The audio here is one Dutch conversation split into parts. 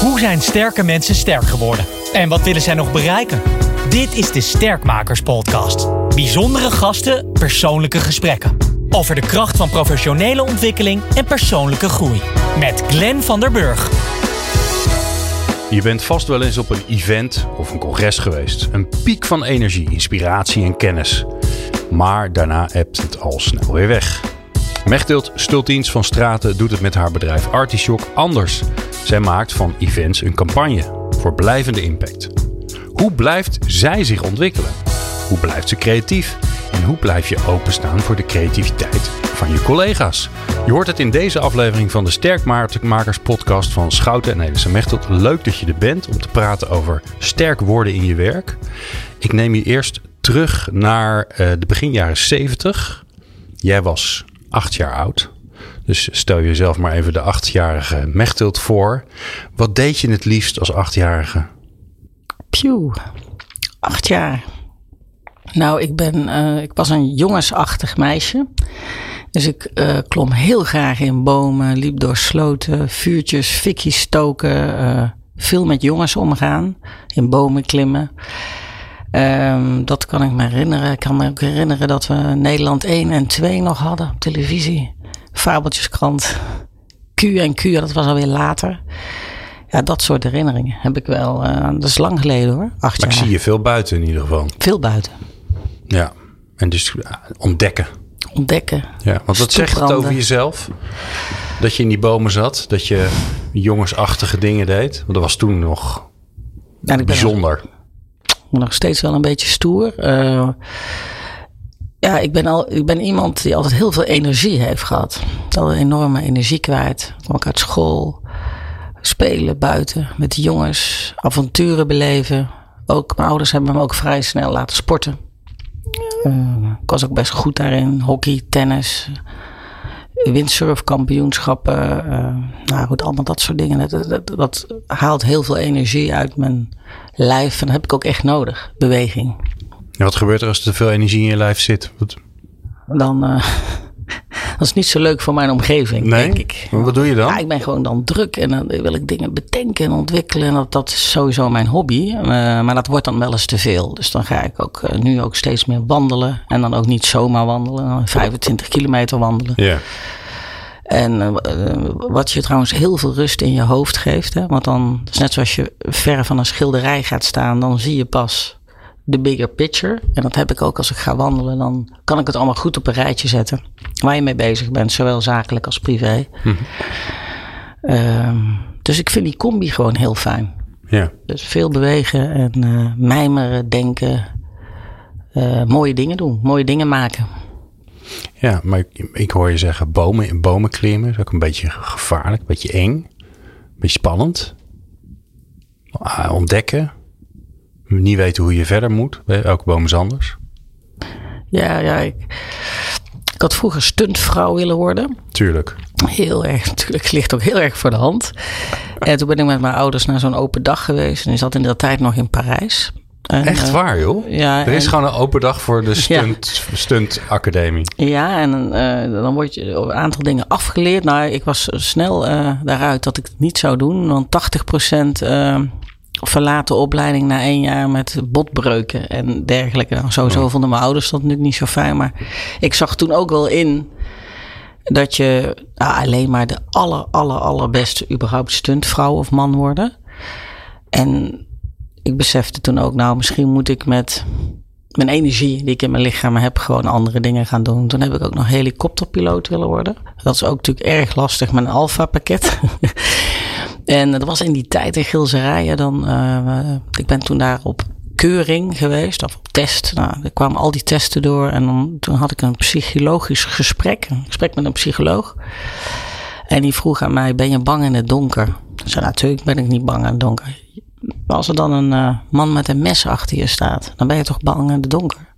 Hoe zijn sterke mensen sterk geworden? En wat willen zij nog bereiken? Dit is de Sterkmakers Podcast. Bijzondere gasten, persoonlijke gesprekken. Over de kracht van professionele ontwikkeling en persoonlijke groei. Met Glenn van der Burg. Je bent vast wel eens op een event of een congres geweest. Een piek van energie, inspiratie en kennis. Maar daarna hebt het al snel weer weg. Mechthild Stultiens van Straten doet het met haar bedrijf Artishock anders. Zij maakt van events een campagne voor blijvende impact. Hoe blijft zij zich ontwikkelen? Hoe blijft ze creatief? En hoe blijf je openstaan voor de creativiteit van je collega's? Je hoort het in deze aflevering van de Sterkmakers podcast van Schouten en Elise Mechtelt. Leuk dat je er bent om te praten over sterk worden in je werk. Ik neem je eerst terug naar uh, de begin jaren 70. Jij was acht jaar oud. Dus stel jezelf maar even de achtjarige Mechthild voor. Wat deed je het liefst als achtjarige? Pew, acht jaar. Nou, ik, ben, uh, ik was een jongensachtig meisje. Dus ik uh, klom heel graag in bomen, liep door sloten, vuurtjes, fikjes stoken. Uh, veel met jongens omgaan, in bomen klimmen. Um, dat kan ik me herinneren. Ik kan me ook herinneren dat we Nederland 1 en 2 nog hadden op televisie. Fabeltjeskrant. Q en Q, dat was alweer later. Ja, dat soort herinneringen heb ik wel. Uh, dat is lang geleden hoor. Acht maar jaar. ik zie je veel buiten in ieder geval. Veel buiten. Ja, en dus ontdekken. Ontdekken. Ja, want wat zegt het over jezelf? Dat je in die bomen zat, dat je jongensachtige dingen deed. Want dat was toen nog ja, bijzonder. Nog, nog steeds wel een beetje stoer. Uh, ja, ik ben, al, ik ben iemand die altijd heel veel energie heeft gehad. Altijd enorme energie kwijt. Kwam ik uit school, spelen buiten met de jongens, avonturen beleven. Ook mijn ouders hebben me ook vrij snel laten sporten. Uh, ik was ook best goed daarin. Hockey, tennis, windsurfkampioenschappen. Uh, nou goed, allemaal dat soort dingen. Dat, dat, dat, haalt heel veel energie uit mijn lijf. En dat heb ik ook echt nodig, beweging. Ja, wat gebeurt er als er te veel energie in je lijf zit? Wat... Dan... Uh, dat is niet zo leuk voor mijn omgeving, nee? denk ik. Maar wat doe je dan? Ja, ik ben gewoon dan druk en dan wil ik dingen bedenken en ontwikkelen. En dat, dat is sowieso mijn hobby. Uh, maar dat wordt dan wel eens te veel. Dus dan ga ik ook uh, nu ook steeds meer wandelen. En dan ook niet zomaar wandelen. 25 kilometer wandelen. Ja. En uh, wat je trouwens heel veel rust in je hoofd geeft. Hè? Want dan, is net zoals je ver van een schilderij gaat staan, dan zie je pas de bigger picture. En dat heb ik ook als ik ga wandelen. Dan kan ik het allemaal goed op een rijtje zetten. Waar je mee bezig bent, zowel zakelijk als privé. Mhm. Um, dus ik vind die combi gewoon heel fijn. Ja. Dus veel bewegen en uh, mijmeren, denken. Uh, mooie dingen doen, mooie dingen maken. Ja, maar ik, ik hoor je zeggen bomen in bomen klimmen. is ook een beetje gevaarlijk, een beetje eng. Een beetje spannend. Uh, ontdekken niet weten hoe je verder moet. Elke boom is anders. Ja, ja. Ik, ik had vroeger stuntvrouw willen worden. Tuurlijk. Heel erg, natuurlijk. Ligt ook heel erg voor de hand. En toen ben ik met mijn ouders naar zo'n open dag geweest. En die zat in de tijd nog in Parijs. En, Echt waar, joh? Ja, er is en, gewoon een open dag voor de stunt, ja. stunt academie. Ja, en uh, dan word je een aantal dingen afgeleerd. Nou, ik was snel uh, daaruit dat ik het niet zou doen. Want 80 procent... Uh, verlaten opleiding na één jaar met botbreuken en dergelijke. Nou, sowieso vonden mijn ouders dat natuurlijk niet zo fijn. Maar ik zag toen ook wel in dat je nou, alleen maar de aller, aller, allerbeste überhaupt stuntvrouw of man worden. En ik besefte toen ook, nou misschien moet ik met mijn energie die ik in mijn lichaam heb, gewoon andere dingen gaan doen. Toen heb ik ook nog helikopterpiloot willen worden. Dat is ook natuurlijk erg lastig met een alfa pakket. En dat was in die tijd in Gilserijen. Dan, uh, ik ben toen daar op keuring geweest, of op test. Nou, er kwamen al die testen door. En dan, toen had ik een psychologisch gesprek. Een gesprek met een psycholoog. En die vroeg aan mij, ben je bang in het donker? Ik zei, natuurlijk ben ik niet bang in het donker. Maar als er dan een uh, man met een mes achter je staat, dan ben je toch bang in het donker?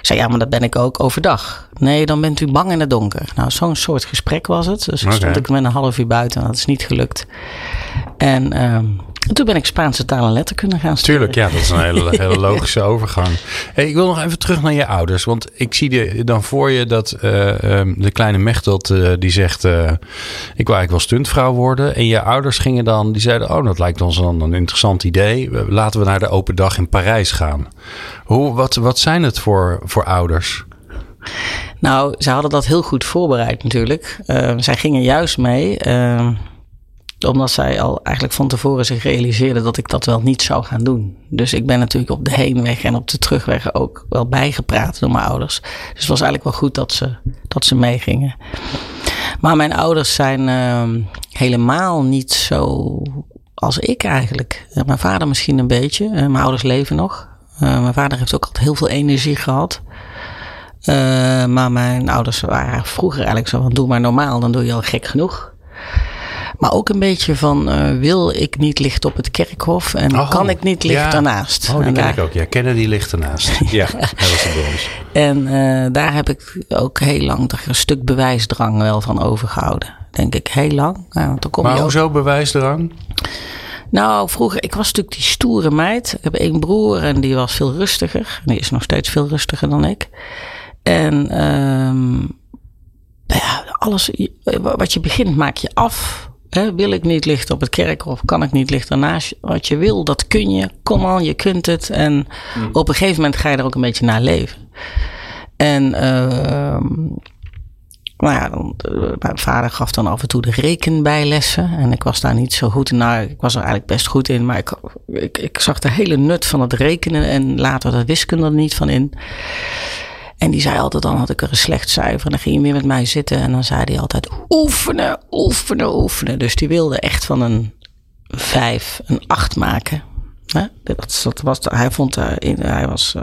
Ik zei, ja, maar dat ben ik ook overdag. Nee, dan bent u bang in het donker. Nou, zo'n soort gesprek was het. Dus okay. stond ik met een half uur buiten en dat is niet gelukt. En um, En toen ben ik Spaanse taal en letterkunde gaan studeren. Tuurlijk, ja, dat is een hele, hele logische overgang. Hey, ik wil nog even terug naar je ouders. Want ik zie je dan voor je dat uh, um, de kleine Mechtelt uh, die zegt... Uh, ik wil eigenlijk wel stuntvrouw worden. En je ouders gingen dan, die zeiden... oh, dat lijkt ons dan een interessant idee. Laten we naar de open dag in Parijs gaan. Hoe, wat, wat zijn het voor, voor ouders? Nou, ze hadden dat heel goed voorbereid natuurlijk. Uh, zij gingen juist mee, uh, omdat zij al eigenlijk van tevoren zich realiseerden dat ik dat wel niet zou gaan doen. Dus ik ben natuurlijk op de heenweg en op de terugweg ook wel bijgepraat door mijn ouders. Dus het was eigenlijk wel goed dat ze, dat ze meegingen. Maar mijn ouders zijn uh, helemaal niet zo als ik eigenlijk. Mijn vader misschien een beetje. mijn ouders leven nog. mijn vader heeft ook altijd heel veel energie gehad. Uh, maar mijn ouders waren vroeger eigenlijk zo van doe maar normaal, dan doe je al gek genoeg. Maar ook een beetje van uh, wil ik niet licht op het kerkhof en oh, kan ik niet licht ja. daarnaast. Oh, die en ken daar... ik ook. Ja, Kennedy ligt ernaast. ja, dat was brons. En uh, daar heb ik ook heel lang een stuk bewijsdrang wel van overgehouden. Denk ik heel lang. Nou, dan kom maar je hoezo bewijsdrang? Nou, vroeger, ik was natuurlijk die stoere meid. Ik heb één broer en die was veel rustiger. Die is nog steeds veel rustiger dan ik. En um, ja, alles wat je begint maak je af. He, wil ik niet lichten op het kerkhof? Kan ik niet lichten naast Wat je wil, dat kun je. Kom aan, je kunt het. En mm. op een gegeven moment ga je er ook een beetje naar leven. En uh, nou ja, dan, uh, mijn vader gaf dan af en toe de rekenbijlessen. En ik was daar niet zo goed in. Nou, ik was er eigenlijk best goed in. Maar ik, ik, ik zag de hele nut van het rekenen. En later de wiskunde er niet van in. En die zei altijd, dan had ik er een slecht cijfer. En dan ging hij weer met mij zitten. En dan zei hij altijd, oefenen, oefenen, oefenen. Dus die wilde echt van een vijf een acht maken. Dat, dat was, hij, vond, uh, hij was uh,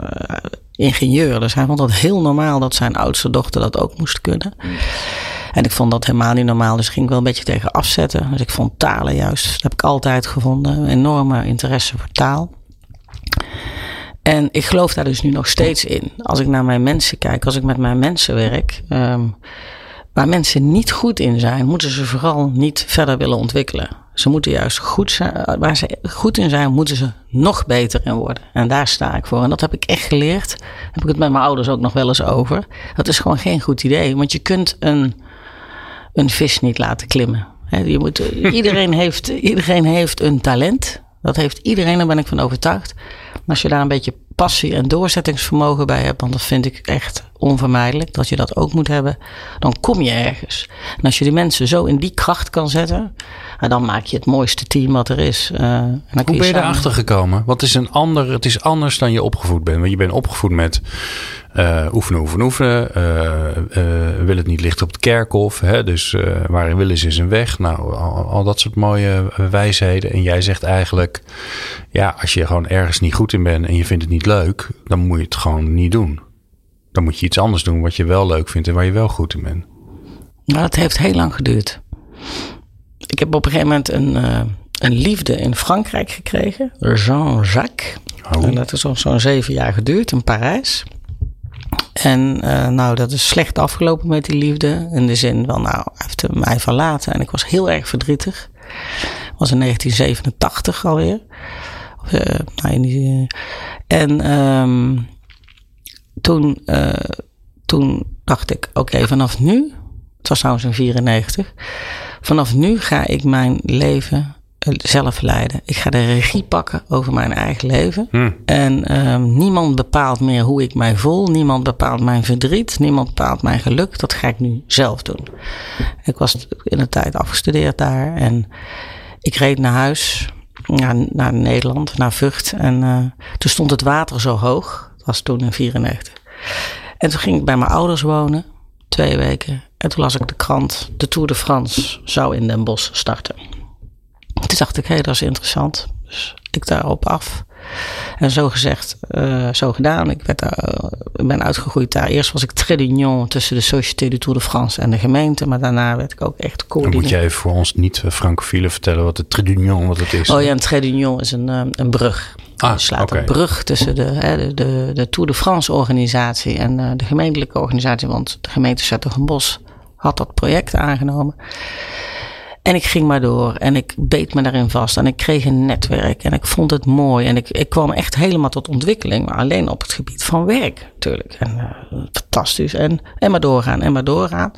ingenieur, dus hij vond het heel normaal dat zijn oudste dochter dat ook moest kunnen. En ik vond dat helemaal niet normaal, dus ging ik wel een beetje tegen afzetten. Dus ik vond talen juist, dat heb ik altijd gevonden, enorme interesse voor taal. En ik geloof daar dus nu nog steeds in. Als ik naar mijn mensen kijk, als ik met mijn mensen werk. Um, waar mensen niet goed in zijn, moeten ze vooral niet verder willen ontwikkelen. Ze moeten juist goed zijn. Waar ze goed in zijn, moeten ze nog beter in worden. En daar sta ik voor. En dat heb ik echt geleerd. Heb ik het met mijn ouders ook nog wel eens over. Dat is gewoon geen goed idee. Want je kunt een, een vis niet laten klimmen. je moet, iedereen, heeft, iedereen heeft een talent. Dat heeft iedereen, daar ben ik van overtuigd. Als je daar een beetje passie en doorzettingsvermogen bij hebt, want dat vind ik echt onvermijdelijk, dat je dat ook moet hebben, dan kom je ergens. En als je die mensen zo in die kracht kan zetten, dan maak je het mooiste team wat er is. Uh, Hoe ben je, je erachter gekomen? Wat is een ander, het is anders dan je opgevoed bent. Want je bent opgevoed met uh, oefenen, oefenen, oefenen. Uh, wil het niet licht op het kerkhof. Hè? Dus waarin willen ze is een weg. Nou, al, al, dat soort mooie wijsheden. En jij zegt eigenlijk, ja, als je gewoon ergens niet goed in bent en je vindt het niet leuk, dan moet je het gewoon niet doen. Dan moet je iets anders doen wat je wel leuk vindt en waar je wel goed in bent. Nou, het heeft heel lang geduurd. Ik heb op een gegeven moment een, een liefde in Frankrijk gekregen. Jean-Jacques. Oh. En dat is zo'n zeven jaar geduurd in Parijs. En uh, nou, dat is slecht afgelopen met die liefde. In de zin van, nou, hij heeft mij verlaten. En ik was heel erg verdrietig. Dat was in 1987 alweer. Uh, en um, toen, uh, toen dacht ik, oké, okay, vanaf nu, het was trouwens in 94, vanaf nu ga ik mijn leven zelf leiden. Ik ga de regie pakken over mijn eigen leven. Hmm. En um, niemand bepaalt meer hoe ik mij voel. Niemand bepaalt mijn verdriet. Niemand bepaalt mijn geluk. Dat ga ik nu zelf doen. Ik was in de tijd afgestudeerd daar. En ik reed naar huis. Naar, naar Nederland, naar Vught. En uh, toen stond het water zo hoog. Was toen in 94. En toen ging ik bij mijn ouders wonen. Twee weken. En toen las ik de krant. De Tour de France zou in Den Bosch starten. Toen dacht ik, hé, hey, dat is interessant. Dus ik daarop af. En zo gezegd, uh, zo gedaan. Ik, werd uh, ben uitgegroeid daar. Eerst was ik trédunion tussen de Société de Tour de France en de gemeente. Maar daarna werd ik ook echt coördinator. moet jij voor ons niet-francofielen vertellen wat de trédunion wat het is? Oh ja, een trédunion is een, uh, een brug. Ah, je slaat okay. een brug tussen de, de, de, Tour de France organisatie en de gemeentelijke organisatie. Want de gemeente Zettergenbos had dat project aangenomen. En ik ging maar door. En ik beet me daarin vast. En ik kreeg een netwerk. En ik vond het mooi. En ik, ik kwam echt helemaal tot ontwikkeling, maar alleen op het gebied van werk natuurlijk. En uh, fantastisch. En, en maar doorgaan en maar doorgaan.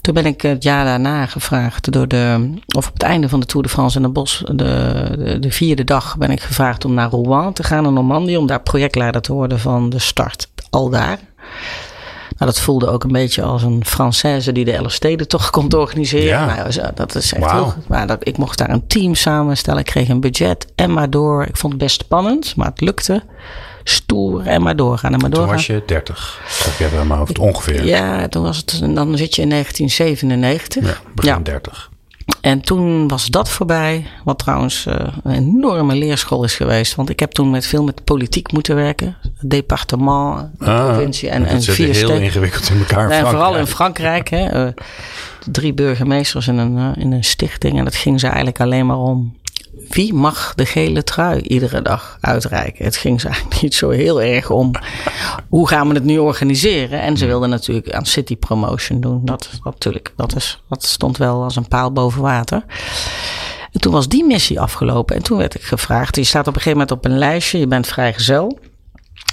Toen ben ik het jaar daarna gevraagd door de, of op het einde van de Tour de France in de Bos, de, de, de vierde dag ben ik gevraagd om naar Rouen te gaan in Normandie, om daar projectleider te worden van de start. Al daar. Nou, dat voelde ook een beetje als een Française die de elf steden toch komt organiseren. Ja. Nou, dat is echt wow. Maar dat, ik mocht daar een team samenstellen. Ik kreeg een budget en maar door. Ik vond het best spannend, maar het lukte. Stoer en maar doorgaan en maar doorgaan. Toen was je 30, heb je er maar hoofd ongeveer. Ja, toen was het, dan zit je in 1997. Ja, begin ja. 30. En toen was dat voorbij, wat trouwens uh, een enorme leerschool is geweest. Want ik heb toen met veel met politiek moeten werken. Departement, de ah, provincie en, en vier heel ingewikkeld in elkaar. Nee, vooral in Frankrijk. Hè, uh, drie burgemeesters in een, uh, in een stichting. En dat ging ze eigenlijk alleen maar om wie mag de gele trui iedere dag uitreiken? Het ging ze eigenlijk niet zo heel erg om hoe gaan we het nu organiseren. En ze wilden natuurlijk aan city promotion doen. Dat, natuurlijk, dat, is, dat stond wel als een paal boven water. En toen was die missie afgelopen. En toen werd ik gevraagd. Je staat op een gegeven moment op een lijstje. Je bent vrijgezel.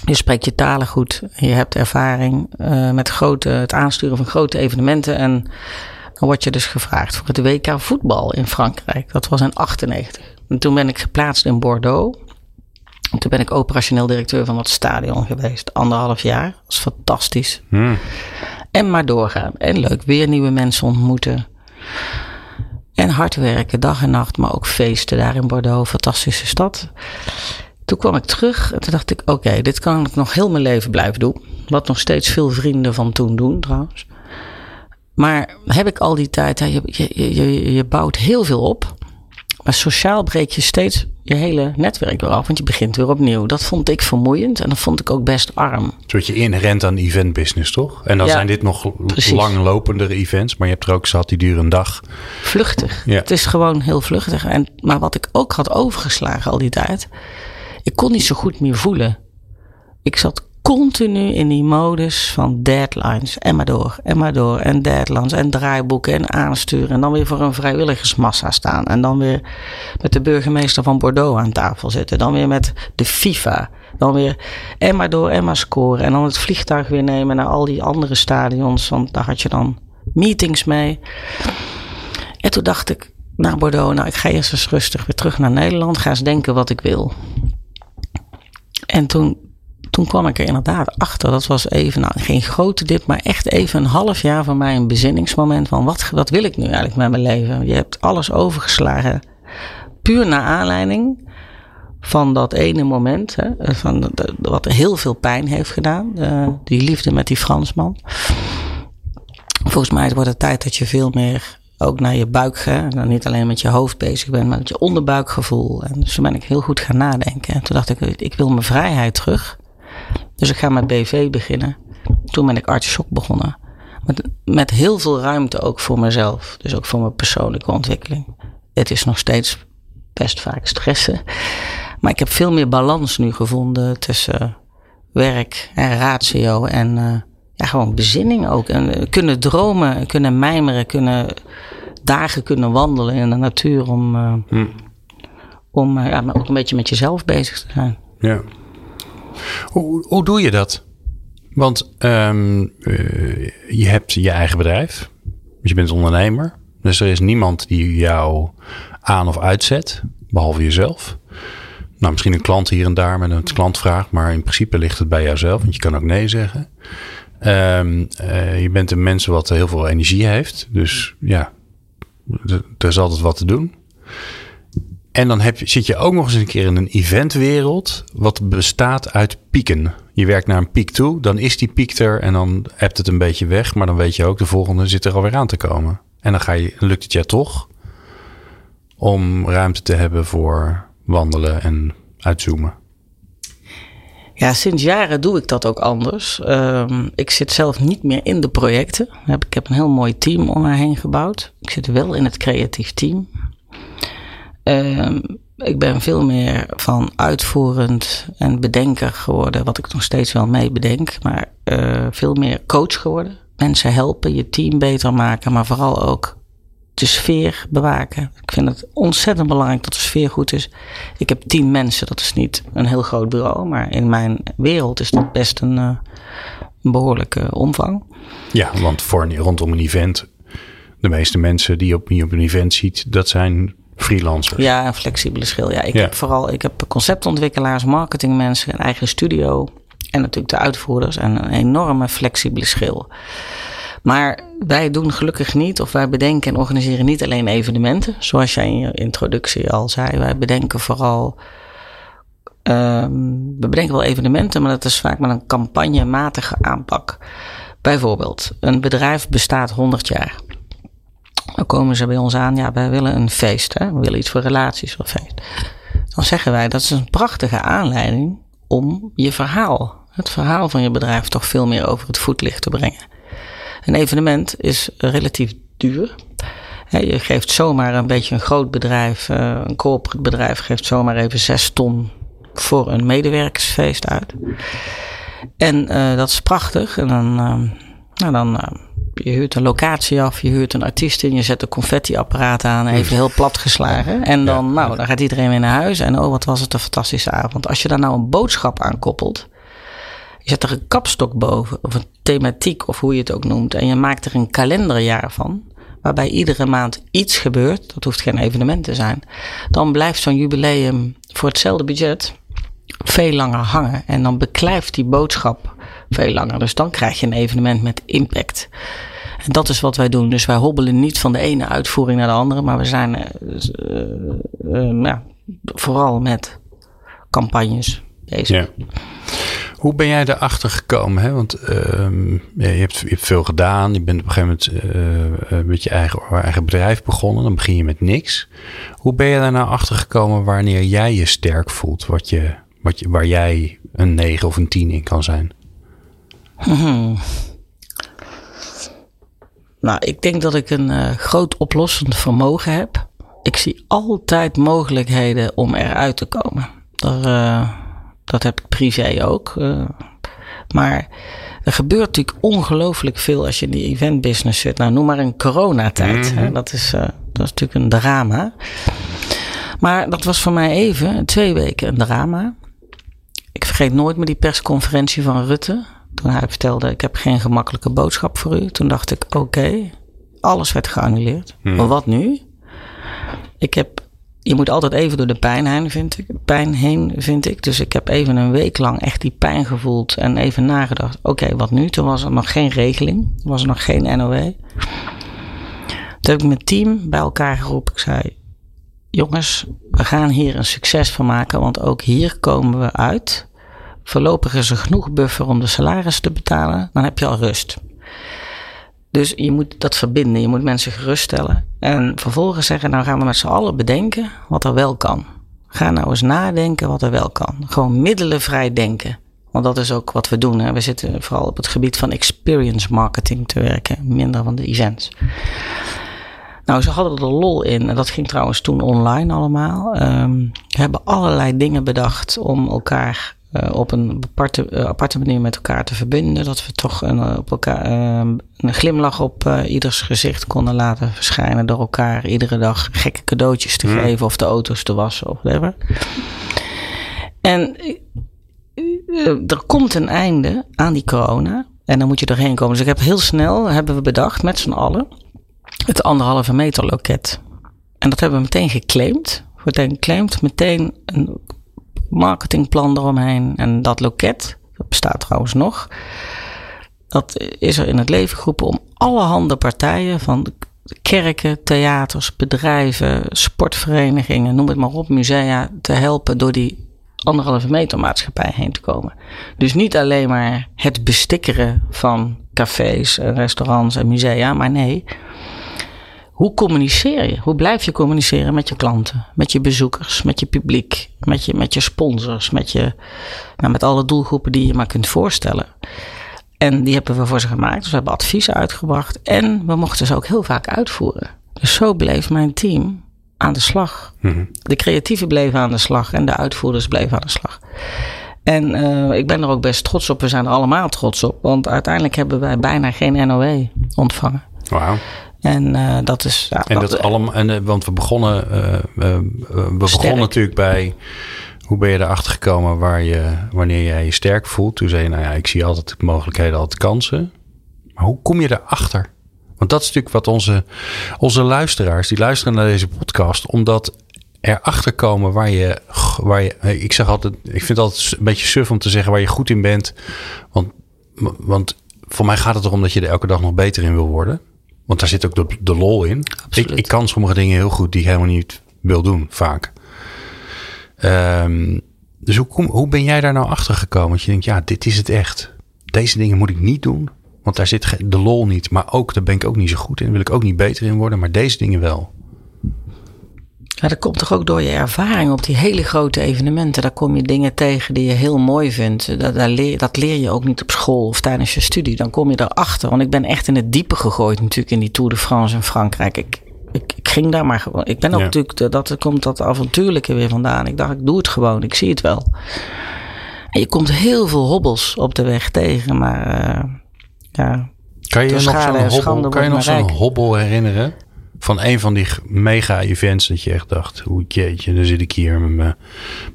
Je spreekt je talen goed. Je hebt ervaring uh, met grote, het aansturen van grote evenementen. En dan word je dus gevraagd voor het WK voetbal in Frankrijk. Dat was in 98. En toen ben ik geplaatst in Bordeaux. En toen ben ik operationeel directeur van dat stadion geweest. Anderhalf jaar. Dat was fantastisch. Hmm. En maar doorgaan. En leuk. Weer nieuwe mensen ontmoeten. En hard werken, dag en nacht. Maar ook feesten daar in Bordeaux. Fantastische stad. Toen kwam ik terug en toen dacht ik: oké, dit kan ik nog heel mijn leven blijven doen. Wat nog steeds veel vrienden van toen doen trouwens. Maar heb ik al die tijd, je, je, je, je bouwt heel veel op. Maar sociaal breek je steeds je hele netwerk weer af, want je begint weer opnieuw. Dat vond ik vermoeiend en dat vond ik ook best arm. Zodat je inherent aan event business, toch? En dan zijn dit nog precies. langlopendere events, maar je hebt er ook zat die duren een dag. Vluchtig. Ja. Het is gewoon heel vluchtig. En, maar wat ik ook had overgeslagen al die tijd, ik kon niet zo goed meer voelen. Ik zat continu in die modus van deadlines. En maar door, en maar door. En deadlines en draaiboeken en aansturen. En dan weer voor een vrijwilligersmassa staan. En dan weer met de burgemeester van Bordeaux aan tafel zitten. Dan weer met de FIFA. Dan weer en maar door en maar scoren. En dan het vliegtuig weer nemen naar al die andere stadions. Want daar had je dan meetings mee. En toen dacht ik naar Bordeaux. Nou, ik ga eerst eens rustig weer terug naar Nederland. Ga eens denken wat ik wil. En toen toen kwam ik er inderdaad achter. Dat was even, nou, geen grote dip, maar echt even een half jaar voor mij een bezinningsmoment van wat, wat wil ik nu eigenlijk met mijn leven? Je hebt alles overgeslagen. Puur naar aanleiding van dat ene moment, hè, van wat heel veel pijn heeft gedaan. die liefde met die Fransman. Volgens mij wordt het tijd dat je veel meer ook naar je buik, hè, nou, niet alleen met je hoofd bezig bent, maar met je onderbuikgevoel. En dus toen ben ik heel goed gaan nadenken. En toen dacht ik, ik wil mijn vrijheid terug. Dus ik ga met BV beginnen. Toen ben ik artichok begonnen. Met, met heel veel ruimte ook voor mezelf. Dus ook voor mijn persoonlijke ontwikkeling. Het is nog steeds best vaak stressen. Maar ik heb veel meer balans nu gevonden tussen werk en ratio en uh, ja, gewoon bezinning ook. En uh, kunnen dromen, kunnen mijmeren, kunnen dagen kunnen wandelen in de natuur om, uh, hm. om ja, ook een beetje met jezelf bezig te zijn. Ja. Hoe, hoe doe je dat? Want um, je hebt je eigen bedrijf. Dus je bent ondernemer. Dus er is niemand die jou aan of uitzet. Behalve jezelf. Nou, misschien een klant hier en daar met een klantvraag. Maar in principe ligt het bij jouzelf. Want je kan ook nee zeggen. Um, uh, je bent een mens wat heel veel energie heeft. Dus ja, er is altijd wat te doen. En dan heb je, zit je ook nog eens een keer in een eventwereld wat bestaat uit pieken. Je werkt naar een piek toe, dan is die piek er en dan hebt het een beetje weg. Maar dan weet je ook, de volgende zit er alweer aan te komen. En dan, ga je, lukt het je toch om ruimte te hebben voor wandelen en uitzoomen. Ja, sinds jaren doe ik dat ook anders. Um, ik zit zelf niet meer in de projecten. Ik heb een heel mooi team om me heen gebouwd. Ik zit wel in het creatief team. Uh, ik ben veel meer van uitvoerend en bedenker geworden, wat ik nog steeds wel mee bedenk, maar uh, veel meer coach geworden. Mensen helpen, je team beter maken, maar vooral ook de sfeer bewaken. Ik vind het ontzettend belangrijk dat de sfeer goed is. Ik heb tien mensen, dat is niet een heel groot bureau, maar in mijn wereld is dat best een, een behoorlijke omvang. Ja, want voor rondom een event, de meeste mensen die op, op een event ziet, dat zijn freelancers. Ja, een flexibele schil. Ja, ik heb vooral ik heb conceptontwikkelaars, marketingmensen, een eigen studio en natuurlijk de uitvoerders en een enorme flexibele schil. Maar wij doen gelukkig niet, of wij bedenken en organiseren niet alleen evenementen. Zoals jij in je introductie al zei. Wij bedenken vooral. Um, we bedenken wel evenementen, maar dat is vaak met een campagnematige aanpak. Bijvoorbeeld, een bedrijf bestaat 100 jaar. Dan komen ze bij ons aan, ja, wij willen een feest. Hè? We willen iets voor relaties of feest. Dan zeggen wij, dat is een prachtige aanleiding om je verhaal, het verhaal van je bedrijf, toch veel meer over het voetlicht te brengen. Een evenement is relatief duur. Je geeft zomaar een beetje een groot bedrijf, eh, een corporate bedrijf, geeft zomaar even zes ton voor een medewerkersfeest uit. En uh, dat is prachtig. En dan, uh, nou dan je huurt een locatie af, je huurt een artiest in, je zet een confettiapparaat aan, even heel plat geslagen. En dan, nou, dan gaat iedereen weer naar huis. En oh, wat was het een fantastische avond. Als je daar nou een boodschap aan koppelt, je zet er een kapstok boven, of een thematiek, of hoe je het ook noemt. En je maakt er een kalenderjaar van, waarbij iedere maand iets gebeurt. Dat hoeft geen evenement te zijn. Dan blijft zo'n jubileum voor hetzelfde budget veel langer hangen. En dan beklijft die boodschap veel langer. Dus dan krijg je een evenement met impact. En dat is wat wij doen. Dus wij hobbelen niet van de ene uitvoering naar de andere, maar we zijn uh, uh, uh, vooral met campagnes bezig. Ja. Hoe ben jij erachter gekomen? Hè? Want ja, je, hebt, veel gedaan. Je bent op een gegeven moment met je eigen, eigen bedrijf begonnen. Dan begin je met niks. Hoe ben je daar nou achter gekomen wanneer jij je sterk voelt? Wat je, wat je, waar jij een 9 of een 10 in kan zijn? Hmm. Nou, ik denk dat ik een uh, groot oplossend vermogen heb. Ik zie altijd mogelijkheden om eruit te komen. Daar, uh, dat heb ik privé ook. Uh, maar er gebeurt natuurlijk ongelooflijk veel als je in die event business zit. Nou, noem maar een coronatijd. Mm -hmm. dat, is, dat is natuurlijk een drama. Maar dat was voor mij even, twee weken, een drama. Ik vergeet nooit meer die persconferentie van Rutte. Toen hij vertelde, ik heb geen gemakkelijke boodschap voor u. Toen dacht ik, oké, okay, alles werd geannuleerd. Mm. Maar wat nu? Ik heb je moet altijd even door de pijn heen, vind ik. Pijn heen, vind ik. Dus ik heb even een week lang echt die pijn gevoeld en even nagedacht. Oké, wat nu? Toen was er nog geen regeling. Was er nog geen NOW. Toen heb ik mijn team bij elkaar geroepen. Ik zei, jongens, we gaan hier een succes van maken. Want ook hier komen we uit. Voorlopig is er genoeg buffer om de salaris te betalen. Dan heb je al rust. Dus je moet dat verbinden. Je moet mensen geruststellen. En vervolgens zeggen, nou gaan we met z'n allen bedenken wat er wel kan. Ga nou eens nadenken wat er wel kan. Gewoon middelenvrij denken. Want dat is ook wat we doen. Hè. We zitten vooral op het gebied van experience marketing te werken. Minder van de events. Nou, ze hadden er lol in. En dat ging trouwens toen online allemaal. Um, hebben allerlei dingen bedacht om elkaar uh, op een aparte, uh, aparte manier met elkaar te verbinden. Dat we toch een, op elkaar, uh, een glimlach op ieders gezicht konden laten verschijnen. Door elkaar iedere dag gekke cadeautjes te mm. geven of de auto's te wassen of whatever. En er komt een einde aan die corona. En dan moet je erheen komen. Dus ik heb heel snel, hebben we bedacht met z'n allen, het anderhalve meter loket. En dat hebben we meteen geclaimd. Meteen geclaimd, meteen een marketingplan eromheen. En dat loket, dat bestaat trouwens nog, dat is er in het leven geroepen om alle handen partijen van kerken, theaters, bedrijven, sportverenigingen, noem het maar op, musea, te helpen door die anderhalve meter maatschappij heen te komen. Dus niet alleen maar het bestikkeren van cafés, restaurants en musea, maar nee, hoe communiceer je? Hoe blijf je communiceren met je klanten, met je bezoekers, met je publiek, met je, met je sponsors, met, je, nou, met alle doelgroepen die je maar kunt voorstellen? En die hebben we voor ze gemaakt. Dus we hebben adviezen uitgebracht. En we mochten ze ook heel vaak uitvoeren. Dus zo bleef mijn team aan de slag. Mm-hmm. De creatieven bleven aan de slag en de uitvoerders bleven aan de slag. En uh, ik ben er ook best trots op. We zijn er allemaal trots op. Want uiteindelijk hebben wij bijna geen NOW ontvangen. Wauw. En uh, dat is. Ja, en dat allemaal. En, uh, want we begonnen. Uh, we begonnen natuurlijk bij. Hoe ben je erachter gekomen waar je, wanneer jij je sterk voelt? Toen zei je, nou ja, ik zie altijd mogelijkheden, altijd kansen. Maar hoe kom je erachter? Want dat is natuurlijk wat onze, onze luisteraars, die luisteren naar deze podcast, omdat erachter komen waar je, waar je. Ik zeg altijd, ik vind het altijd een beetje suf om te zeggen waar je goed in bent. Want, want voor mij gaat het erom dat je er elke dag nog beter in wil worden. Want daar zit ook de, de lol in. Ik, ik, kan sommige dingen heel goed die ik helemaal niet wil doen, vaak. Um, dus hoe, hoe ben jij daar nou achter gekomen? Dat je denkt, ja, dit is het echt. Deze dingen moet ik niet doen. Want daar zit de lol niet. Maar ook, daar ben ik ook niet zo goed in. Daar wil ik ook niet beter in worden. Maar deze dingen wel. Ja, dat komt toch ook door je ervaring op die hele grote evenementen. Daar kom je dingen tegen die je heel mooi vindt. Dat, leer, dat leer je ook niet op school of tijdens je studie. Dan kom je erachter. Want ik ben echt in het diepe gegooid natuurlijk in die Tour de France in Frankrijk. Ik, ik, ik ging daar maar gewoon. Ik ben ook natuurlijk, dat komt dat avontuurlijke weer vandaan. Ik dacht, ik doe het gewoon. Ik zie het wel. En je komt heel veel hobbels op de weg tegen. Maar uh, ja, kan je, nog zo'n hobbel, kan je nog zo'n hobbel herinneren? Van een van die mega-events dat je echt dacht, hoe jeetje, dan zit ik hier met mijn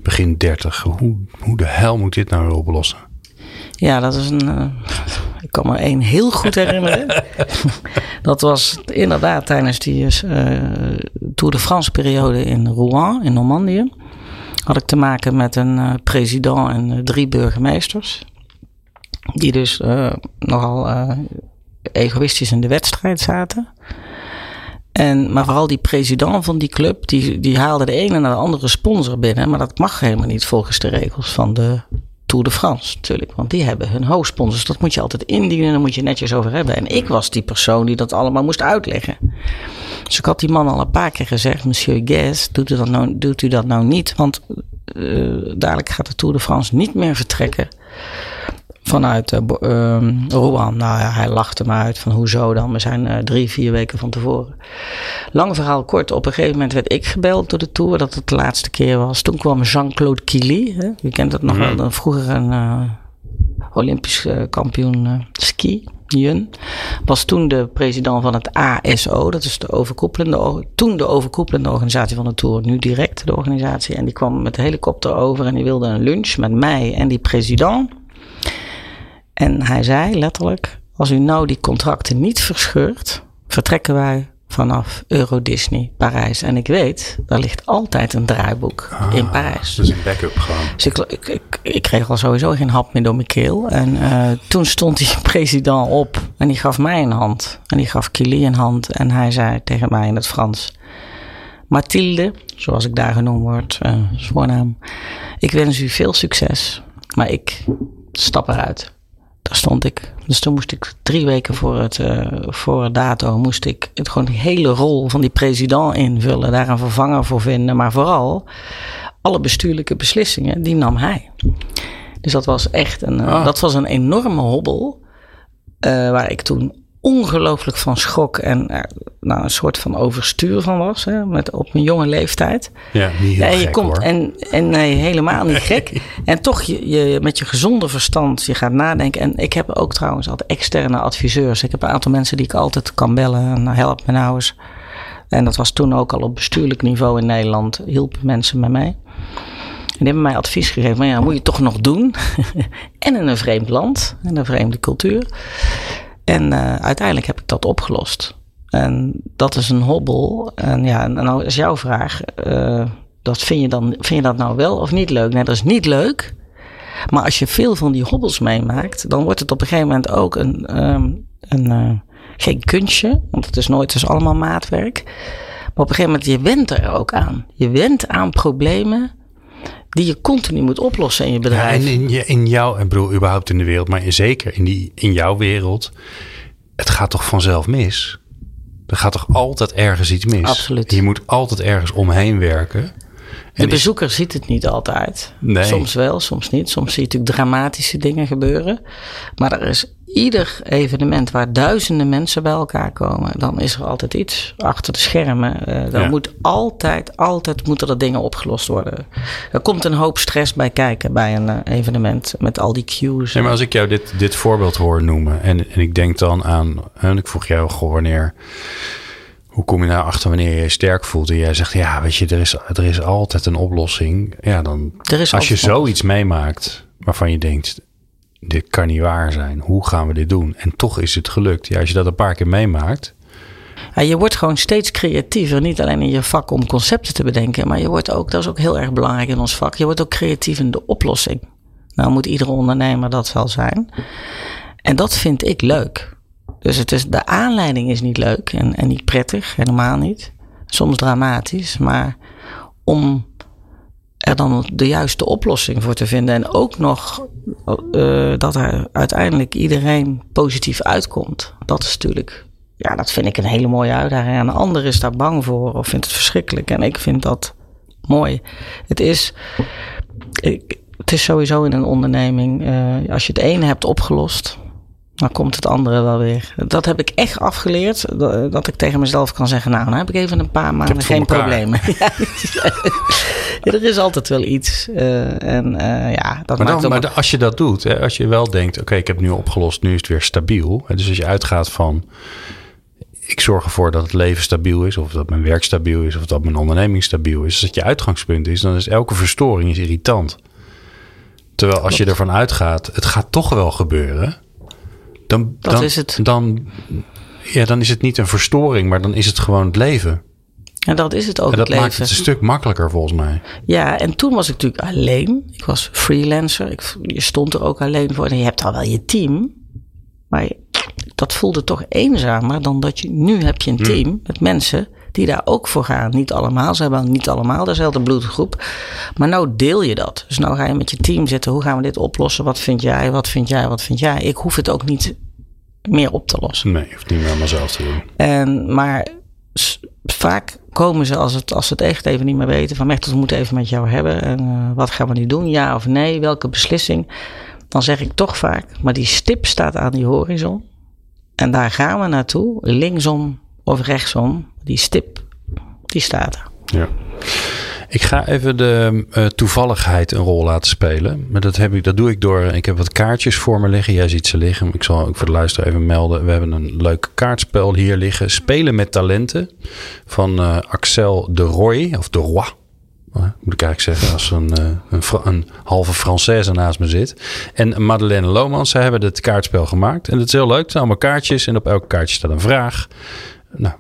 begin 30. Hoe, hoe de hel moet dit nou weer oplossen? Ja, dat is een. Uh, ik kan me één heel goed herinneren. dat was inderdaad tijdens die uh, Tour de France periode in Rouen, in Normandië. Had ik te maken met een uh, president en drie burgemeesters. Die dus nogal egoïstisch in de wedstrijd zaten. En, maar vooral die president van die club, die, die haalde de ene naar de andere sponsor binnen. Maar dat mag helemaal niet volgens de regels van de Tour de France natuurlijk. Want die hebben hun hoofdsponsors. Dat moet je altijd indienen en daar moet je netjes over hebben. En ik was die persoon die dat allemaal moest uitleggen. Dus ik had die man al een paar keer gezegd: Monsieur Guess, doet u dat nou, doet u dat nou niet? Want uh, dadelijk gaat de Tour de France niet meer vertrekken vanuit uh, Rouen. Nou ja, hij lachte me uit van hoezo dan? We zijn uh, drie, vier weken van tevoren. Lang verhaal kort. Op een gegeven moment werd ik gebeld door de Tour dat het de laatste keer was. Toen kwam Jean-Claude Killy. Hè? Je kent het nog mm. wel. Vroeger een uh, Olympisch kampioen ski. Jun, was toen de president van het ASO, dat is de overkoepelende, toen de overkoepelende organisatie van de Tour, nu direct de organisatie. En die kwam met de helikopter over en die wilde een lunch met mij en die president. En hij zei letterlijk: Als u nou die contracten niet verscheurt, vertrekken wij vanaf Euro Disney Parijs. En ik weet, daar ligt altijd een draaiboek ah, in Parijs. Dus een backup gewoon. Dus ik, ik, ik, kreeg al sowieso geen hap meer door mijn keel. En uh, toen stond die president op en die gaf mij een hand. En die gaf Kili een hand. En hij zei tegen mij in het Frans: Mathilde, zoals ik daar genoemd word, uh, voornaam. Ik wens u veel succes, maar ik stap eruit daar stond ik. Dus toen moest ik drie weken voor het, uh, voor het dato, moest ik het gewoon die hele rol van die president invullen, daar een vervanger voor vinden. Maar vooral alle bestuurlijke beslissingen, die nam hij. Dus dat was echt een, uh, dat was een enorme hobbel. Uh, waar ik toen ongelooflijk van schok en uh, nou, een soort van overstuur van was. Hè, met, op mijn jonge leeftijd. Ja, niet heel nee, je gek, komt, hoor. En, en nee, helemaal niet gek. En toch je, je, met je gezonde verstand, je gaat nadenken. En ik heb ook trouwens altijd externe adviseurs. Ik heb een aantal mensen die ik altijd kan bellen. En help me nou eens. En dat was toen ook al op bestuurlijk niveau in Nederland. Hielpen mensen met mij. En die hebben mij advies gegeven. Maar ja, moet je toch nog doen. en in een vreemd land. In een vreemde cultuur. En uh, uiteindelijk heb ik dat opgelost. En dat is een hobbel. En ja, nou is jouw vraag. Uh, dat vind, je dan, vind je dat nou wel of niet leuk? Nee, dat is niet leuk. Maar als je veel van die hobbels meemaakt, dan wordt het op een gegeven moment ook een, um, een uh, geen kunstje. Want het is nooit, is allemaal maatwerk. Maar op een gegeven moment, je went er ook aan. Je went aan problemen die je continu moet oplossen in je bedrijf. Ja, en in, je, in jouw, en bedoel, überhaupt in de wereld, maar zeker in, die, in jouw wereld, het gaat toch vanzelf mis? Er gaat toch altijd ergens iets mis? Absoluut. Je moet altijd ergens omheen werken. De bezoeker is, ziet het niet altijd. Nee. Soms wel, soms niet. Soms zie je natuurlijk dramatische dingen gebeuren. Maar er is ieder evenement waar duizenden mensen bij elkaar komen, dan is er altijd iets achter de schermen. Uh, dan Ja. moet altijd, altijd moeten er dingen opgelost worden. Er komt een hoop stress bij kijken bij een eh, evenement met al die cues. Nee, maar als ik jou dit, dit voorbeeld hoor noemen en, en ik denk dan aan, en ik vroeg jou, goh, wanneer Hoe kom je nou achter wanneer je je sterk voelt en jij zegt, ja, weet je, er is, er is altijd een oplossing. Ja, dan, Er is als je zoiets meemaakt waarvan je denkt, dit kan niet waar zijn. Hoe gaan we dit doen? En toch is het gelukt. Ja, als je dat een paar keer meemaakt, je wordt gewoon steeds creatiever. Niet alleen in je vak om concepten te bedenken. Maar je wordt ook, dat is ook heel erg belangrijk in ons vak. Je wordt ook creatief in de oplossing. Nou moet iedere ondernemer dat wel zijn. En dat vind ik leuk. Dus het is, de aanleiding is niet leuk en, en niet prettig. Helemaal niet. Soms dramatisch. Maar om er dan de juiste oplossing voor te vinden. En ook nog eh, dat er uiteindelijk iedereen positief uitkomt. Dat is natuurlijk, ja, dat vind ik een hele mooie uitdaging. En de ander is daar bang voor of vindt het verschrikkelijk. En ik vind dat mooi. Het is, ik, het is sowieso in een onderneming, eh, als je het ene hebt opgelost. Dan komt het andere wel weer. Dat heb ik echt afgeleerd. Dat, dat ik tegen mezelf kan zeggen: Nou, dan heb ik even een paar maanden geen elkaar. problemen. Ja, er is altijd wel iets. eh, en eh, ja, dat Maar, maakt dan, maar als je dat doet, hè, als je wel denkt, oké, ik heb nu opgelost, nu is het weer stabiel. Hè, dus als je uitgaat van, ik zorg ervoor dat het leven stabiel is, of dat mijn werk stabiel is, of dat mijn onderneming stabiel is. Als dat je uitgangspunt is, dan is elke verstoring is irritant. Terwijl als je ervan uitgaat, het gaat toch wel gebeuren, dan, Dat dan, is het. Dan, ja, dan is het niet een verstoring, maar dan is het gewoon het leven. En dat is het ook, En dat het maakt leven. het een stuk makkelijker volgens mij. Ja, en toen was ik natuurlijk alleen. Ik was freelancer. Ik, je stond er ook alleen voor. En je hebt al wel je team. Maar dat voelde toch eenzamer dan dat je... Nu heb je een team met mensen die daar ook voor gaan. Niet allemaal, ze hebben niet allemaal dezelfde bloedgroep. Maar nou deel je dat. Dus nou ga je met je team zitten. Hoe gaan we dit oplossen? Wat vind jij? Wat vind jij? Wat vind jij? Ik hoef het ook niet meer op te lossen. Nee, je hoeft niet meer allemaal zelf te doen. En, maar vaak komen ze als, het, als ze het echt even niet meer weten. Van Mechtel, we moeten even met jou hebben. En eh, wat gaan we nu doen? Ja of nee? Welke beslissing? Dan zeg ik toch vaak, maar die stip staat aan die horizon. En daar gaan we naartoe. Linksom of rechtsom. Die stip, die staat er. Ja. Ik ga even de eh, toevalligheid een rol laten spelen. Maar dat, heb ik, dat doe ik door. Ik heb wat kaartjes voor me liggen. Jij ziet ze liggen. Ik zal ook voor de luisteraar even melden. We hebben een leuk kaartspel hier liggen. Spelen met talenten. Van eh, Axel de Roy. Of de Roy. Eh, moet ik eigenlijk zeggen. Als een, een, halve Française naast me zit. En Madeleine Lomans. Zij hebben het kaartspel gemaakt. En het is heel leuk. Het zijn allemaal kaartjes. En op elk kaartje staat een vraag. Nou,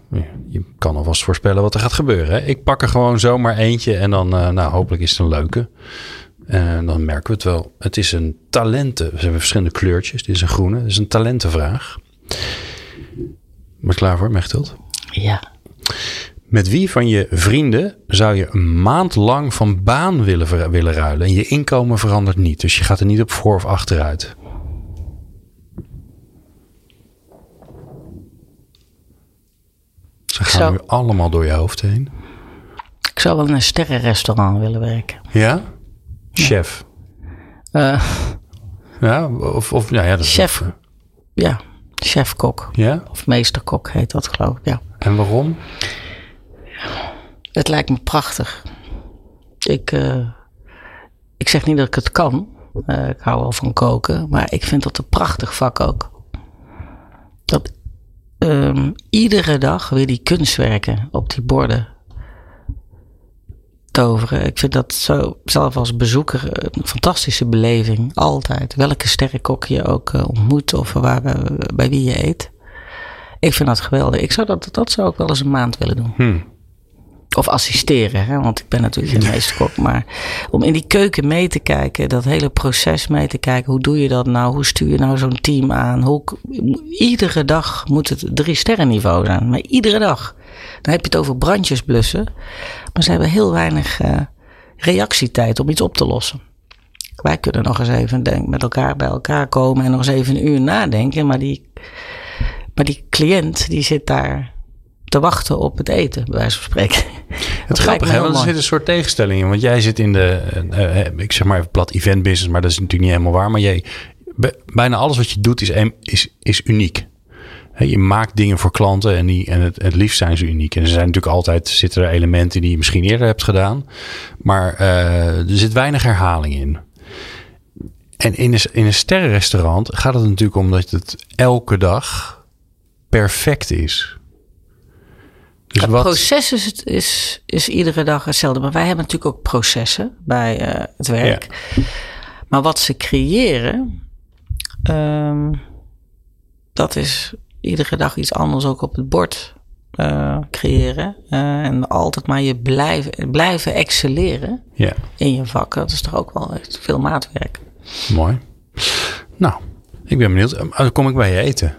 je kan alvast voorspellen wat er gaat gebeuren. Hè? Ik pak er gewoon zomaar eentje en dan, eh, nou, hopelijk is het een leuke. En dan merken we het wel. Het is een talenten. We hebben verschillende kleurtjes. Dit is een groene. Het is een talentenvraag. Je klaar voor, Mechtelt? Ja. Met wie van je vrienden zou je een maand lang van baan willen, willen ruilen? En je inkomen verandert niet. Dus je gaat er niet op voor of achteruit. Ze gaan zou- nu allemaal door je hoofd heen. Ik zou wel in een sterrenrestaurant willen werken. Ja? Chef. Eh, Ja, of, of ja, ja, dat Chef. ja, chef-kok. Ja? Of meesterkok heet dat geloof ik, ja. En waarom? Het lijkt me prachtig. Ik, eh, ik zeg niet dat ik het kan. Eh, ik hou wel van koken. Maar ik vind dat een prachtig vak ook. Dat ehm, iedere dag weer die kunstwerken op die borden toveren. Ik vind dat zo, zelf als bezoeker, een fantastische beleving. Altijd. Welke sterrenkok je ook eh, ontmoet of waar, bij wie je eet. Ik vind dat geweldig. Ik zou dat, dat zou ik wel eens een maand willen doen. Hm. Of assisteren, hè? want ik ben natuurlijk geen meesterkok. Maar om in die keuken mee te kijken, dat hele proces mee te kijken. Hoe doe je dat nou? Hoe stuur je nou zo'n team aan? Hoe, iedere dag moet het drie sterren niveau zijn. Maar iedere dag. Dan heb je het over brandjes blussen. Maar ze hebben heel weinig eh, reactietijd om iets op te lossen. Wij kunnen nog eens even denk, met elkaar bij elkaar komen en nog eens even een uur nadenken. Maar die, maar die cliënt die zit daar te wachten op het eten, bij wijze van spreken. Het is grappig, hè? Want er zit een soort tegenstelling in. Want jij zit in de, eh, eh, ik zeg maar even plat, event business, maar dat is natuurlijk niet helemaal waar. Maar jij, bijna alles wat je doet is, is, is uniek. Je maakt dingen voor klanten en, die, en het, het liefst zijn ze uniek. En er zijn natuurlijk altijd zitten er elementen die je misschien eerder hebt gedaan. Maar eh, er zit weinig herhaling in. En in een, in een sterrenrestaurant gaat het natuurlijk om dat het elke dag perfect is. Dus het wat, proces is, het- is, is iedere dag hetzelfde. Maar wij hebben natuurlijk ook processen bij eh, het werk. Maar wat ze creëren, ehm, dat is iedere dag iets anders ook op het bord eh, creëren. Eh, en altijd maar je blijven, blijven excelleren ja, in je vak. Dat is toch ook wel echt veel maatwerk. mooi. Nou, ik ben benieuwd. Dan kom ik bij je eten.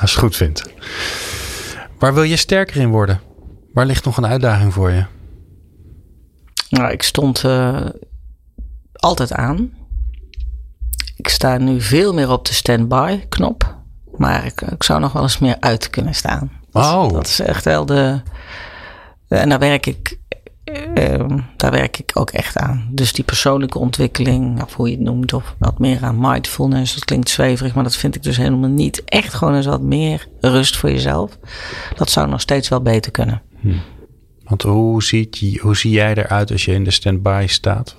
Als je het goed vindt. Waar wil je sterker in worden? Waar ligt nog een uitdaging voor je? Nou, ik stond eh, altijd aan. Ik sta nu veel meer op de standby knop. Maar ik, ik zou nog wel eens meer uit kunnen staan. Oh, Dat is echt wel de. En daar werk ik. Eh, daar werk ik ook echt aan. Dus die persoonlijke ontwikkeling, of hoe je het noemt, of wat meer aan mindfulness. Dat klinkt zweverig, maar dat vind ik dus helemaal niet. Echt gewoon eens wat meer rust voor jezelf. Dat zou nog steeds wel beter kunnen. want hoe, ziet, hoe zie jij eruit als je in de stand-by staat?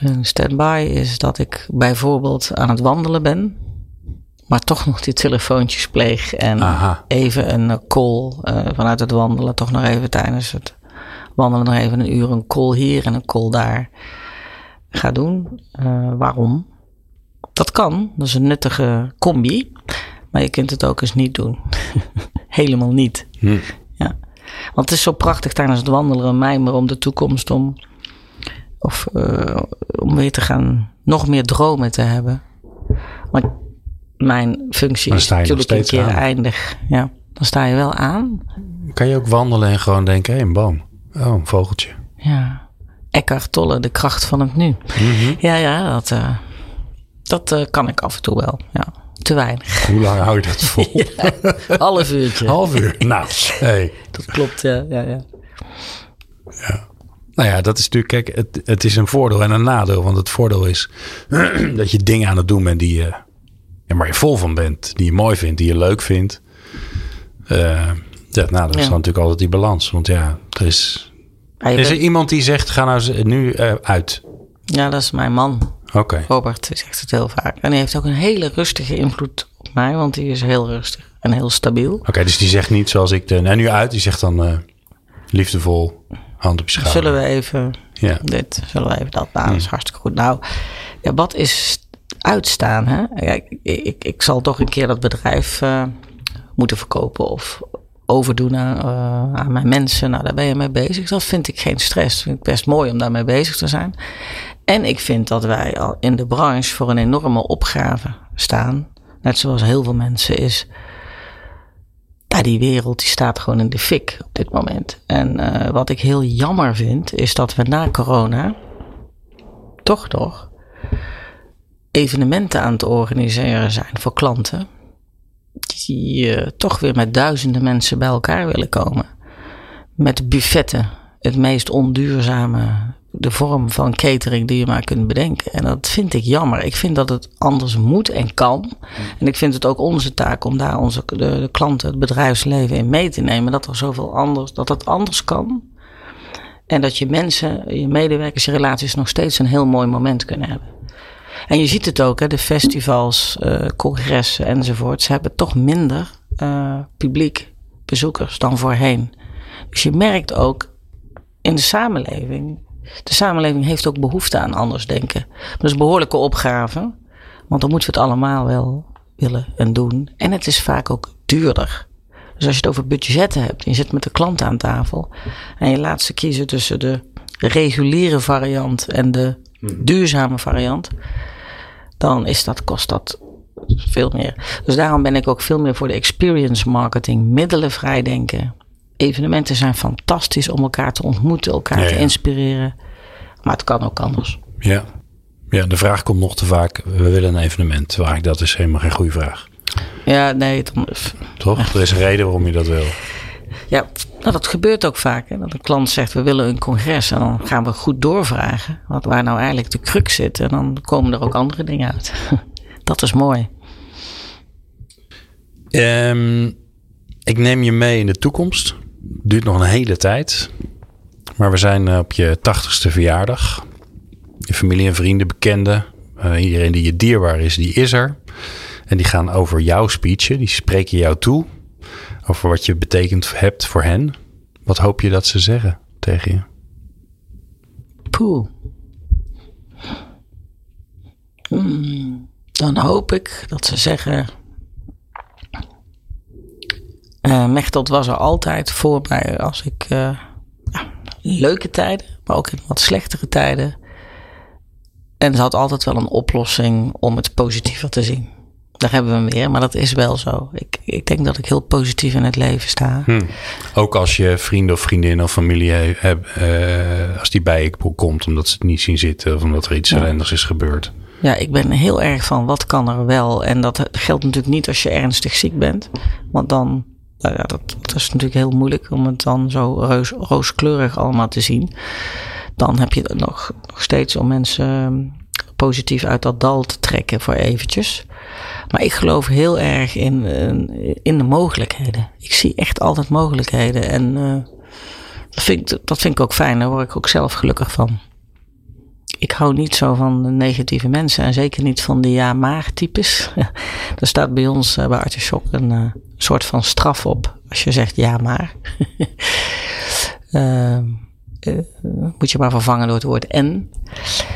Een standby is dat ik bijvoorbeeld aan het wandelen ben, maar toch nog die telefoontjes pleeg en Aha. even een call eh, vanuit het wandelen, toch nog even tijdens het wandelen nog even een uur een call hier en een call daar ga doen. Eh, waarom? Dat kan, dat is een nuttige combi, maar je kunt het ook eens niet doen. Helemaal niet. Hm. Ja. Want het is zo prachtig tijdens het wandelen mijmeren om de toekomst, om, of, eh, om weer te gaan, nog meer dromen te hebben. Maar mijn functie Maar is natuurlijk een keer aan. eindig. Ja, dan sta je wel aan. Kan je ook wandelen en gewoon denken, hé, een boom. Oh, een vogeltje. Ja. Eckhart Tolle, de kracht van het nu. Mhm. Ja, ja, dat, eh, dat eh, kan ik af en toe wel. Ja, te weinig. Hoe lang hou je dat vol? Half uurtje. Half uur. Nou, hey. Dat klopt, ja. ja, ja. Nou ja, dat is natuurlijk, kijk, het, het is een voordeel en een nadeel. Want het voordeel is dat je dingen aan het doen bent die je, ja, waar je vol van bent. Die je mooi vindt, die je leuk vindt. Eh ja, het nadeel is Ja. dan natuurlijk altijd die balans. Want ja, er is, Is er iemand die zegt, ga nou nu eh, uit. ja, dat is mijn man. Oké. Robert zegt het heel vaak. En die heeft ook een hele rustige invloed op mij, want die is heel rustig en heel stabiel. Oké, dus die zegt niet zoals ik de, nou nu uit. Die zegt dan eh, liefdevol, hand op je schouder. Zullen we even Ja. dit, zullen we even dat? Nou, dat is hartstikke goed. Nou, ja, wat is uitstaan? Hè? Ja, ik, ik, ik zal toch een keer dat bedrijf eh, moeten verkopen of overdoen aan, eh, aan mijn mensen. Nou, daar ben je mee bezig. Dat vind ik geen stress. Dat vind ik best mooi om daarmee bezig te zijn. En ik vind dat wij al in de branche voor een enorme opgave staan. Net zoals heel veel mensen is. Ja, die wereld die staat gewoon in de fik op dit moment. En eh, wat ik heel jammer vind, is dat we na corona toch nog evenementen aan het organiseren zijn voor klanten. Die eh, toch weer met duizenden mensen bij elkaar willen komen. Met buffetten, het meest onduurzame, de vorm van catering die je maar kunt bedenken. En dat vind ik jammer. Ik vind dat het anders moet en kan. En ik vind het ook onze taak om daar onze, de, klanten, het bedrijfsleven in mee te nemen. Dat er zoveel anders, dat het anders kan. En dat je mensen, je medewerkers, je relaties nog steeds een heel mooi moment kunnen hebben. En je ziet het ook, hè, de festivals, eh, congressen enzovoort. Ze hebben toch minder eh, publiek, bezoekers dan voorheen. Dus je merkt ook in de samenleving. De samenleving heeft ook behoefte aan anders denken. Dat is een behoorlijke opgave. Want dan moeten we het allemaal wel willen en doen. En het is vaak ook duurder. Dus als je het over budgetten hebt je zit met de klant aan tafel. En je laat ze kiezen tussen de reguliere variant en de duurzame variant. Dan is dat, kost dat veel meer. Dus daarom ben ik ook veel meer voor de experience marketing. Middelen vrijdenken. Evenementen zijn fantastisch om elkaar te ontmoeten, elkaar Ja, te ja. inspireren. Maar het kan ook anders. Ja. ja, de vraag komt nog te vaak. We willen een evenement. Terwijl eigenlijk dat is helemaal geen goede vraag. Ja, nee, dan, Toch? Er is een reden waarom je dat wil. Ja, nou, dat gebeurt ook vaak. Hè? Dat een klant zegt, we willen een congres. En dan gaan we goed doorvragen. Wat waar nou eigenlijk de crux zit. En dan komen er ook andere dingen uit. Dat is mooi. Ehm, ik neem je mee in de toekomst. Duurt nog een hele tijd. Maar we zijn eh, op je tachtigste verjaardag. Je familie en vrienden, bekenden. eh, iedereen die je dierbaar is, die is er. En die gaan over jouw speechen. Die spreken jou toe. Over wat je betekend hebt voor hen. Wat hoop je dat ze zeggen tegen je? Poeh. Hmm, dan hoop ik dat ze zeggen. Uh, Mechtelt was er altijd voor mij als ik ja, leuke tijden, maar ook in wat slechtere tijden. En ze had altijd wel een oplossing om het positiever te zien. Daar hebben we hem weer, maar dat is wel zo. Ik, ik denk dat ik heel positief in het leven sta. Hm. Ook als je vrienden of vriendinnen of familie hebt, uh, als die bij je komt omdat ze het niet zien zitten of omdat er iets ja. is gebeurd. Ja, ik ben heel erg van wat kan er wel. En dat geldt natuurlijk niet als je ernstig ziek bent. Want dan, nou ja, dat, dat is natuurlijk heel moeilijk om het dan zo roos, rooskleurig allemaal te zien. Dan heb je het nog, nog steeds om mensen positief uit dat dal te trekken voor eventjes. Maar ik geloof heel erg in, in de mogelijkheden. Ik zie echt altijd mogelijkheden. En uh, dat, vind ik, dat vind ik ook fijn. Daar word ik ook zelf gelukkig van. Ik hou niet zo van negatieve mensen. En zeker niet van de ja-maar types. er staat bij ons uh, bij Artichok een soort van straf op. Als je zegt ja maar. Ehm, uh, moet je maar vervangen door het woord en.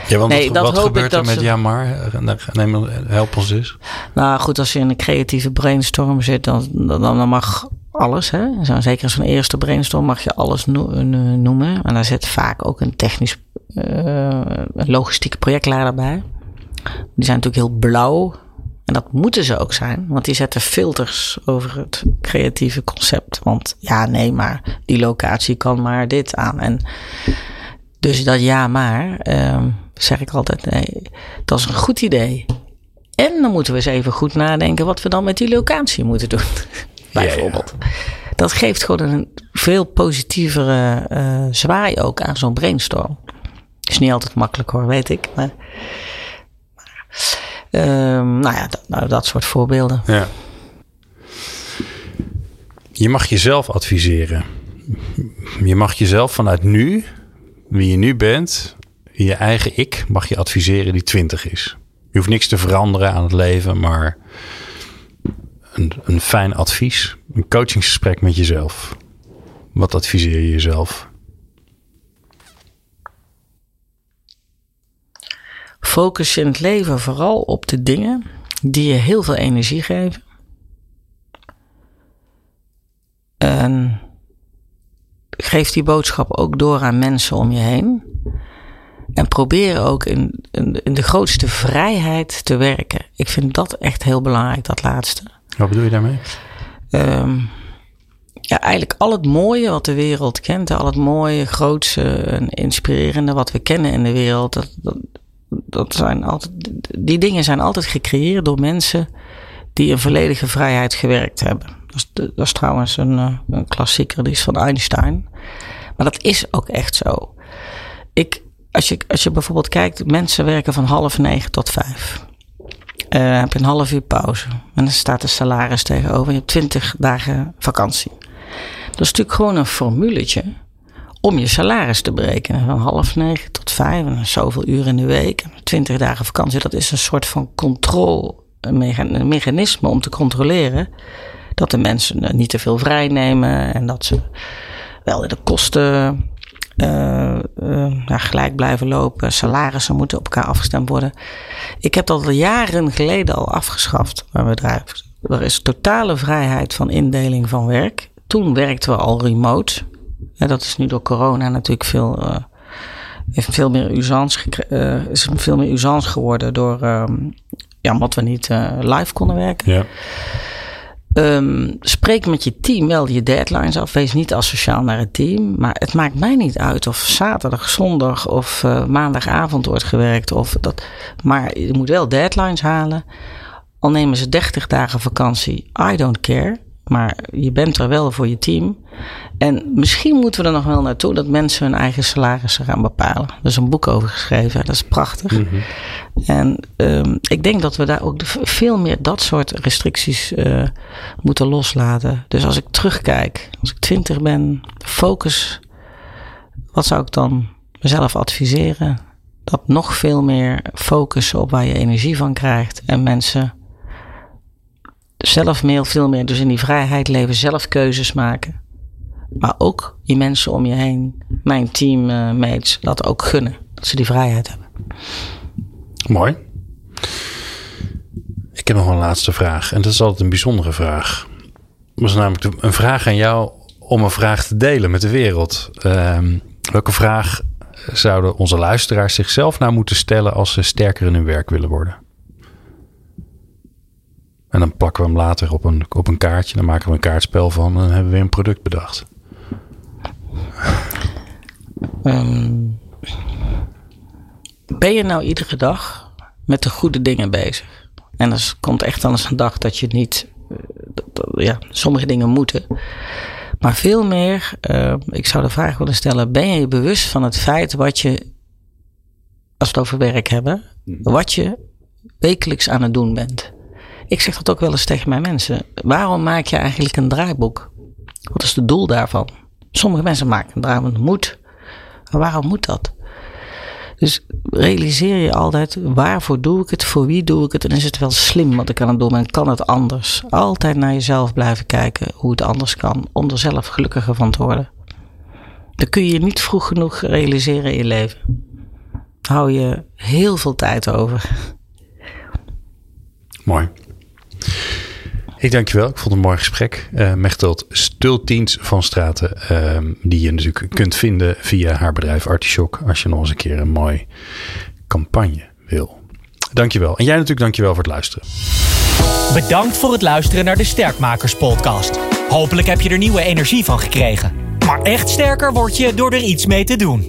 Ja, want nee, wat, dat wat hoop gebeurt ik er met ja maar? Neem, help ons eens. Nou goed, als je in een creatieve brainstorm zit, dan, dan, dan mag alles. Hè? Zo, zeker zo'n eerste brainstorm mag je alles noemen. En daar zit vaak ook een technisch, uh, een logistieke projectleider bij. Die zijn natuurlijk heel blauw. En dat moeten ze ook zijn, want die zetten filters over het creatieve concept. Want ja, nee, maar die locatie kan maar dit aan. En dus dat ja, maar, uh, zeg ik altijd, nee, dat is een goed idee. En dan moeten we eens even goed nadenken wat we dan met die locatie moeten doen. Bijvoorbeeld. Dat geeft gewoon een veel positievere uh, zwaai ook aan zo'n brainstorm. Is niet altijd makkelijk hoor, weet ik. Maar, maar Um, nou ja, dat, nou, dat soort voorbeelden. Ja. Je mag jezelf adviseren. Je mag jezelf vanuit nu, wie je nu bent, je eigen ik, mag je adviseren die 20 is. Je hoeft niks te veranderen aan het leven, maar een, een fijn advies, een coachingsgesprek met jezelf. Wat adviseer je jezelf? Focus in het leven vooral op de dingen die je heel veel energie geven. En geef die boodschap ook door aan mensen om je heen. En probeer ook in, in, de grootste vrijheid te werken. Ik vind dat echt heel belangrijk, dat laatste. Wat bedoel je daarmee? Um, ja, eigenlijk al het mooie wat de wereld kent, al het mooie, grootste en inspirerende wat we kennen in de wereld, dat, dat, dat zijn altijd, die dingen zijn altijd gecreëerd door mensen die in volledige vrijheid gewerkt hebben. Dat is, dat is trouwens een, eh, een klassieker, die is van Einstein. Maar dat is ook echt zo. Ik, als, je, als je bijvoorbeeld kijkt, mensen werken van half negen tot vijf. Uh, heb je een half uur pauze. En dan staat de salaris tegenover. Je hebt twintig dagen vakantie. Dat is natuurlijk gewoon een formuletje om je salaris te berekenen. Van half negen tot vijf en zoveel uur in de week. Twintig dagen vakantie. Dat is een soort van controlemechanisme om te controleren dat de mensen niet te veel vrij nemen en dat ze wel de kosten uh, uh, gelijk blijven lopen. Salarissen moeten op elkaar afgestemd worden. Ik heb dat al jaren geleden al afgeschaft, mijn bedrijf. Er is totale vrijheid van indeling van werk. Toen werkten we al remote. Ja, dat is nu door corona natuurlijk veel, uh, heeft veel meer usance, uh, is veel meer usance geworden door, um, ja, omdat we niet uh, live konden werken. Ja. Um, spreek met je team wel je deadlines af. Wees niet asociaal naar het team. Maar het maakt mij niet uit of zaterdag, zondag of uh, maandagavond wordt gewerkt. Of dat, maar je moet wel deadlines halen. Al nemen ze 30 dagen vakantie. I don't care. Maar je bent er wel voor je team. En misschien moeten we er nog wel naartoe dat mensen hun eigen salarissen gaan bepalen. Er is een boek over geschreven, dat is prachtig. Mhm. En um, ik denk dat we daar ook veel meer dat soort restricties uh, moeten loslaten. Dus als ik terugkijk, als ik twintig ben, focus. Wat zou ik dan mezelf adviseren? Dat nog veel meer focussen op waar je energie van krijgt en mensen zelf meer, veel meer dus in die vrijheid leven, zelf keuzes maken. Maar ook die mensen om je heen, mijn teammates, laten ook gunnen dat ze die vrijheid hebben. Mooi. Ik heb nog een laatste vraag. En dat is altijd een bijzondere vraag. Dat is namelijk een vraag aan jou om een vraag te delen met de wereld. Ehm, welke vraag zouden onze luisteraars zichzelf nou moeten stellen als ze sterker in hun werk willen worden? En dan plakken we hem later op een, op een kaartje. Dan maken we een kaartspel van en dan hebben we weer een product bedacht. Ehm, ben je nou iedere dag met de goede dingen bezig? En er komt echt dan eens een dag dat je niet, uh, ja, sommige dingen moeten. Maar veel meer, uh, ik zou de vraag willen stellen: ben je je bewust van het feit wat je, als we het over werk hebben, wat je wekelijks aan het doen bent? Ik zeg dat ook wel eens tegen mijn mensen. Waarom maak je eigenlijk een draaiboek? Wat is het doel daarvan? Sommige mensen maken een draaiboek, moet. Maar waarom moet dat? Dus realiseer je altijd, waarvoor doe ik het, voor wie doe ik het en is het wel slim wat ik aan het doen ben, kan het anders? Altijd naar jezelf blijven kijken hoe het anders kan, om er zelf gelukkiger van te worden. Dan kun je je niet vroeg genoeg realiseren in je leven. Hou je heel veel tijd over. Mooi. Ik dank je wel. Ik vond het een mooi gesprek. Uh, Mechteld Stultiens van Straten. Uh, die je natuurlijk kunt vinden via haar bedrijf Artichok. Als je nog eens een keer een mooi campagne wil. Dankjewel. En jij natuurlijk dankjewel voor het luisteren. Bedankt voor het luisteren naar de Sterkmakers podcast. Hopelijk heb je er nieuwe energie van gekregen. Maar echt sterker word je door er iets mee te doen.